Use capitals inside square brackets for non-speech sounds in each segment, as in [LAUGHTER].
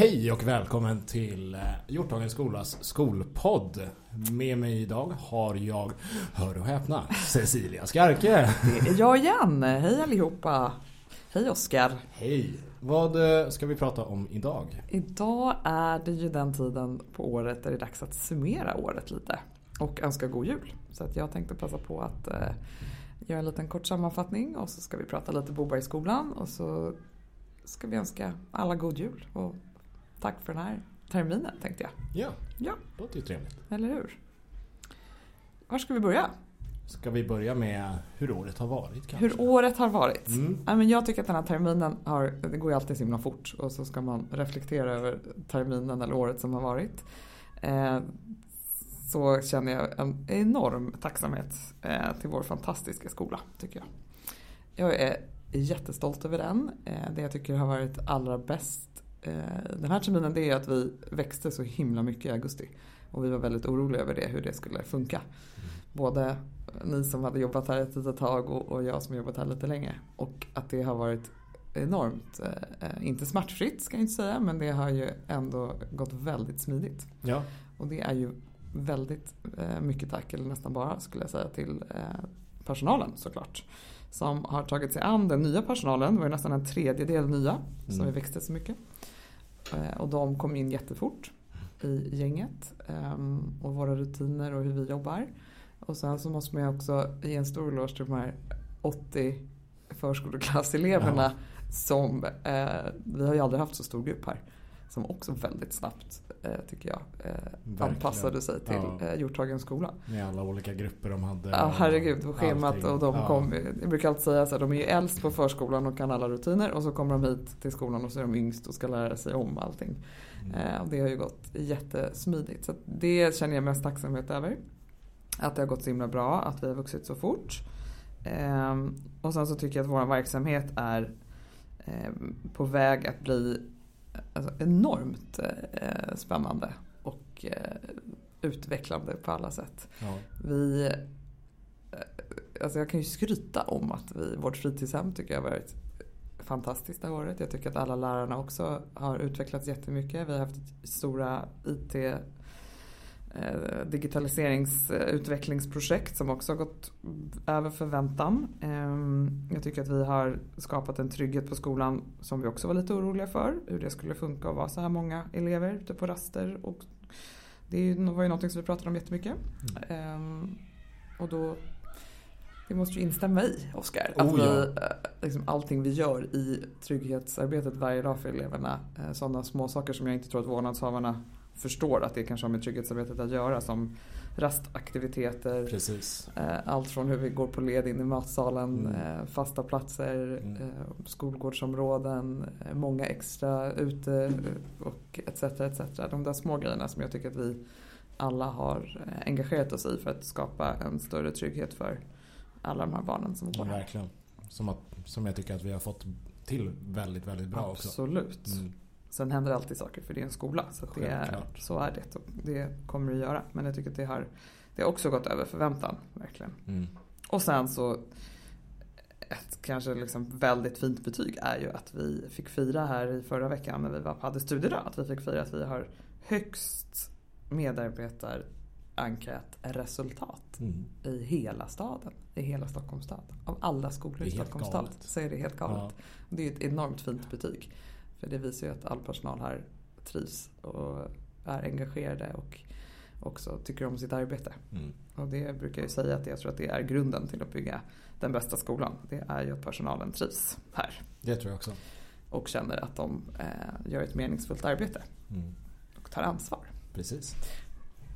Hej och välkommen till eh, Hjorthagens skolas skolpodd. Med mig idag har jag, hör och häpna, Cecilia Skarke. Det är jag igen. Hej allihopa. Hej Oskar. Hej. Vad eh, ska vi prata om idag? Idag är det ju den tiden på året där det är dags att summera året lite. Och önska god jul. Så att jag tänkte passa på att eh, göra en liten kort sammanfattning och så ska vi prata lite Bobergsskolan och så ska vi önska alla god jul. Och tack för den här terminen tänkte jag. Ja, Ja, det låter ju trevligt. eller hur? Var ska vi börja? Ska vi börja med hur året har varit kanske? Hur året har varit. Mm. Ja, men jag tycker att den här terminen har, det går ju alltid så himla fort och så ska man reflektera över terminen eller året som har varit. Eh, så känner jag en enorm tacksamhet eh, till vår fantastiska skola tycker jag. Jag är jättestolt över den. Eh, det jag tycker har varit allra bäst den här terminen det är att vi växte så himla mycket i augusti. Och vi var väldigt oroliga över det, hur det skulle funka. Både ni som hade jobbat här ett litet tag och, och jag som jobbat här lite länge. Och att det har varit enormt, eh, inte smärtfritt ska jag inte säga, men det har ju ändå gått väldigt smidigt. Ja, Och det är ju väldigt eh, mycket tack, eller nästan bara skulle jag säga, till eh, personalen såklart. Som har tagit sig an den nya personalen, det var ju nästan en tredjedel nya, som Mm. vi växte så mycket. Eh, och de kom in jättefort i gänget. ehm, och våra rutiner och hur vi jobbar. Och sen så måste man ju också ge en stor eloge till de här 80 förskoleklasseleverna som, eh, vi har ju aldrig haft så stor grupp här. Som också väldigt snabbt, eh, tycker jag, eh, anpassade sig till Ja. eh, Hjorthagens skola. med alla olika grupper de hade. Ja herregud, och schemat allting. och de Ja. kom, jag brukar alltid säga här, de är ju äldst på förskolan och kan alla rutiner och så kommer de hit till skolan och så är de yngst och ska lära sig om allting. Mm. Och det har ju gått jättesmidigt. Så att det känner jag mest tacksamhet över. Att det har gått så himla bra, att vi har vuxit så fort. Ehm, och sen så tycker jag att vår verksamhet är på väg att bli alltså, enormt eh, spännande och eh, utvecklande på alla sätt. Ja. Vi, eh, alltså jag kan ju skryta om att vi, vårt fritidshem tycker jag har varit fantastiskt det här året. Jag tycker att alla lärarna också har utvecklats jättemycket. Vi har haft stora IT digitaliseringsutvecklingsprojekt som också har gått över förväntan. Ehm, Jag tycker att vi har skapat en trygghet på skolan som vi också var lite oroliga för. Hur det skulle funka och vara så här många elever ute på raster. Och det ju- var ju någonting som vi pratade om jättemycket. Ehm, Och då det måste du instämma i, Oskar. Att Oh, vi, ja. eh, liksom allting vi gör i trygghetsarbetet varje dag för eleverna. eh, Sådana små saker som jag inte tror att vårdnadshavarna förstår att det kanske har med trygghetsarbetet att göra. Som rastaktiviteter, Precis. eh, allt från hur vi går på led in i matsalen, Mm. eh, fasta platser, Mm. eh, skolgårdsområden, många extra ute och etc. etc. De där små grejerna som jag tycker att vi alla har engagerat oss i för att skapa en större trygghet för alla de här barnen som går här. verkligen. Som, att, som jag tycker att vi har fått till väldigt, väldigt bra också. Absolut. Mm. Sen händer alltid saker för det är en skola. Så, det är, så är det. Och det kommer det göra. Men jag tycker att det har, det har också gått över förväntan. Verkligen. Mm. Och sen så ett kanske liksom väldigt fint betyg är ju att vi fick fira här i förra veckan när vi var, hade studiedag. Att vi fick fira att vi har högst medarbetarenkätresultat Mm. i hela staden. I hela Stockholms stad. Av alla skolor Det i Stockholms stad så är det helt galet. Ja. Det är ju ett enormt fint betyg. För det visar ju att all personal här trivs och är engagerade och också tycker om sitt arbete. Mm. Och det brukar jag ju säga att jag tror att det är grunden till att bygga den bästa skolan. Det är ju att personalen trivs här Det tror jag också. och känner att de eh, gör ett meningsfullt arbete Mm. och tar ansvar. Precis.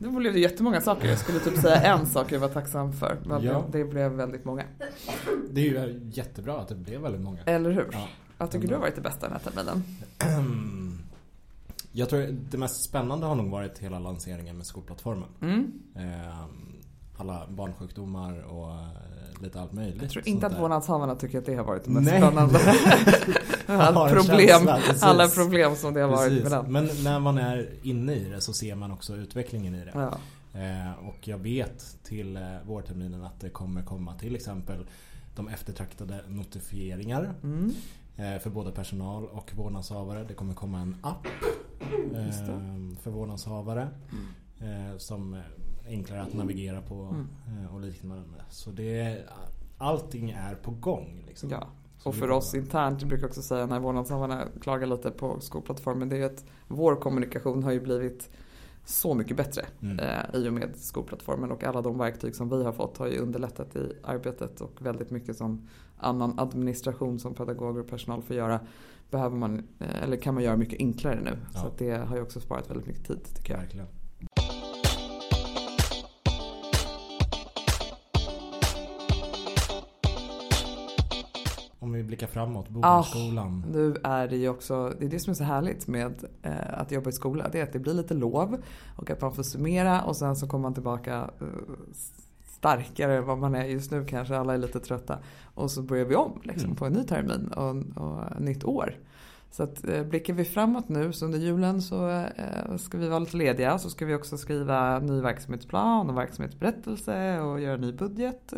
Nu blev det jättemånga saker. Jag skulle typ säga en sak jag var tacksam för. Men Ja. det blev väldigt många. Det är ju jättebra att det blev väldigt många. Eller hur? Ja. Vad tycker du har varit det bästa här terminen? [CLEARS THROAT] Jag tror det mest spännande har nog varit hela lanseringen med skolplattformen. Mm. Eh, Alla barnsjukdomar och eh, lite allt möjligt. Jag tror inte att vårdnadshavarna tycker att det har varit det mest Nej. spännande. [LAUGHS] en problem, alla problem som det har varit Precis. med den. Men när man är inne i det så ser man också utvecklingen i det. Ja. Eh, och jag vet till eh, vårterminen att det kommer komma till exempel de eftertraktade notifieringar Mm. Eh, för både personal och vårdnadshavare. Det kommer komma en app det. eh, för vårdnadshavare. Eh, som är enklare att navigera på Mm. och liknande. Så det, allting är på gång. Liksom. Ja. Och för oss internt, jag brukar också säga när vårdnadshavarna klagar lite på skolplattformen, det är ju att vår kommunikation har ju blivit så mycket bättre Mm. eh, i och med skolplattformen och alla de verktyg som vi har fått har ju underlättat i arbetet och väldigt mycket som annan administration som pedagoger och personal får göra behöver man, eh, eller kan man göra mycket enklare nu. Ja. Så det har ju också sparat väldigt mycket tid tycker jag. Verkligen. Om vi blickar framåt, Bodenskolan. Nu är det ju också, det är det som är så härligt med eh, att jobba i skola. Det är att det blir lite lov och att man får summera och sen så kommer man tillbaka eh, starkare än vad man är just nu kanske. Alla är lite trötta. Och så börjar vi om liksom, Mm. på en ny termin och, och nytt år. Så att eh, blickar vi framåt nu så under julen så eh, ska vi vara lite lediga. Så ska vi också skriva ny verksamhetsplan och verksamhetsberättelse och göra ny budget.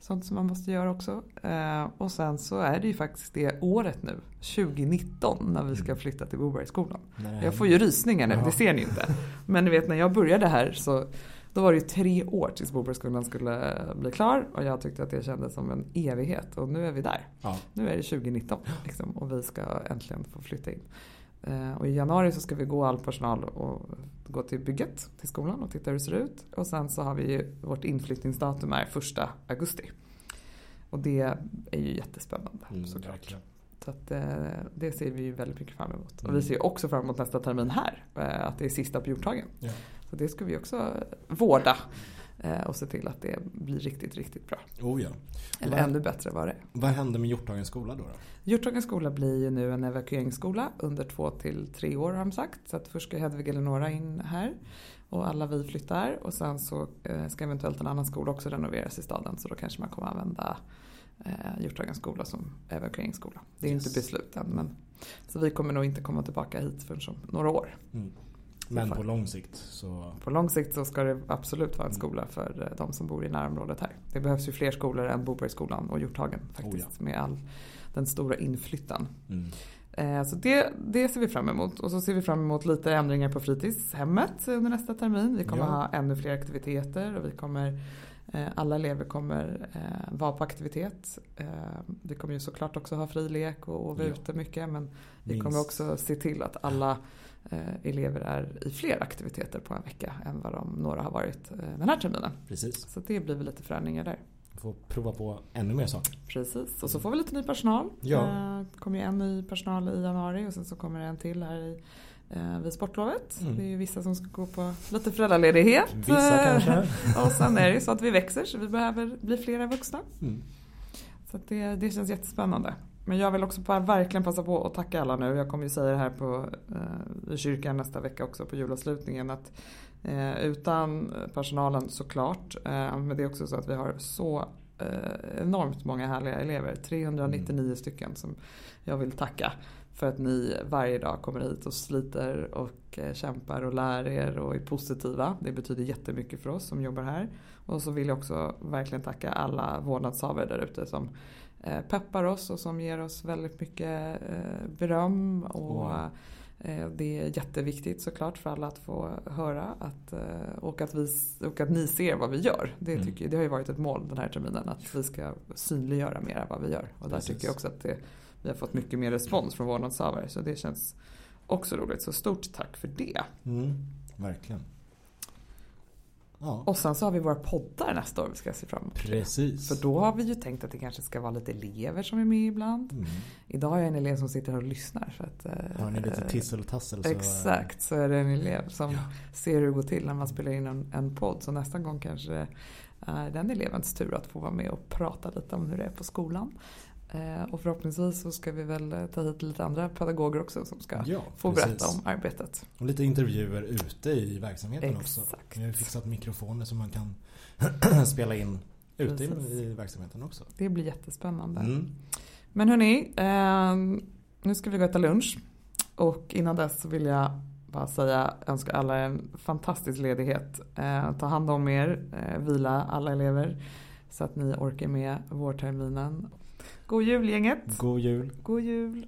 Eh, sånt som man måste göra också. Eh, och sen så är det ju faktiskt det året nu, 2019, när vi ska flytta till Bobergsskolan. Jag får ju rysningar nu, Ja. det ser ni inte. Men ni vet när jag började här så då var det ju tre år tills Bobergsskolan skulle bli klar och jag tyckte att det kändes som en evighet och nu är vi där. Ja, Nu är det 2019 liksom, och vi ska äntligen få flytta in. Eh, och i januari så ska vi gå all personal och gå till bygget till skolan och titta hur det ser ut. Och sen så har vi ju vårt inflyttningsdatum är första augusti. Och det är ju jättespännande mm, såklart. verkligen. Så att, eh, det ser vi ju väldigt mycket fram emot. Och Mm. vi ser ju också fram emot nästa termin här. eh, Att det är sista på Hjorthagen. Ja. Så det ska vi också vårda. Eh, Och se till att det blir riktigt, riktigt bra. Oh, ja. Eller Vad- ännu bättre vad det. Vad händer med Hjorthagens skola då? då? Hjorthagens skola blir ju nu en evakueringsskola under två till tre år har de sagt. Så att först ska Hedvig Eleonora in här och alla vi flyttar och sen så eh, ska eventuellt en annan skola också renoveras i staden så då kanske man kommer använda eh, Hjorthagens skola som evakueringsskola. Det är Yes. inte beslut än men så vi kommer nog inte komma tillbaka hit förrän om några år. Mm. Men på lång sikt så... På lång sikt så ska det absolut vara en Mm. skola för eh, de som bor i närområdet här. Det behövs ju fler skolor än Bobergsskolan och Hjorthagen faktiskt med all den stora inflyttan. Mm. Eh, Så det, det ser vi fram emot. Och så ser vi fram emot lite ändringar på fritidshemmet under nästa termin. Vi kommer Ja. ha ännu fler aktiviteter och vi kommer eh, alla elever kommer vara på aktivitet. Vi kommer ju såklart också ha frilek och, och vara Ja. ute mycket men vi Minst. kommer också se till att alla elever är i fler aktiviteter på en vecka än vad de, några har varit eh, den här terminen. Precis. Så det blir väl lite förändringar där. Får prova på ännu mer saker. Precis, och så får vi lite ny personal. Ja. Eh, Det kommer ju en ny personal i januari och sen så kommer det en till här i, eh, vid sportlovet. Mm. Det är ju vissa som ska gå på lite föräldraledighet. Vissa Eh, kanske. Och sen är det ju så att vi växer så vi behöver bli flera vuxna. Mm. Så det, det känns jättespännande. Men jag vill också bara verkligen passa på att tacka alla nu. Jag kommer ju säga det här på, eh, i kyrkan nästa vecka också på julavslutningen. Att, eh, utan personalen såklart. Eh, men det är också så att vi har så eh, enormt många härliga elever. 399 stycken som jag vill tacka. För att ni varje dag kommer hit och sliter och eh, kämpar och lär er och är positiva. Det betyder jättemycket för oss som jobbar här. Och så vill jag också verkligen tacka alla vårdnadshavare där ute som peppar oss och som ger oss väldigt mycket eh, beröm. Och eh, det är jätteviktigt såklart för alla att få höra att, eh, och, att vi, och att ni ser vad vi gör. Det, Mm. tycker, det har ju varit ett mål den här terminen att vi ska synliggöra mer vad vi gör. Och där Precis. tycker jag också att det, vi har fått mycket mer respons från vårdnadshavare. Så det känns också roligt. Så stort tack för det. Mm. Verkligen. Ja, Och sen så har vi våra poddar nästa år vi ska se fram emot. precis. För då har vi ju tänkt att det kanske ska vara lite elever som är med ibland. Mm. Idag har jag en elev som sitter här och lyssnar. Så att, eh, Har ni lite tissel och tassel så... Exakt, så är det en elev som Ja. ser hur det går till när man spelar in en, en podd. Så nästa gång kanske det är den elevens tur att få vara med och prata lite om hur det är på skolan. Eh, och förhoppningsvis så ska vi väl eh, ta hit lite andra pedagoger också som ska Ja, få precis. berätta om arbetet. Och lite intervjuer ute i verksamheten också. Exakt. Vi har fixat mikrofoner som man kan [CLEARS THROAT] spela in ute i, Precis. i verksamheten också. Det blir jättespännande. Mm. Men hörni, eh, nu ska vi gå och äta lunch. Och innan dess så vill jag bara säga önska alla en fantastisk ledighet. Ta hand om er, vila alla elever. Så att ni orkar med vårterminen. God jul gänget! God jul! God jul!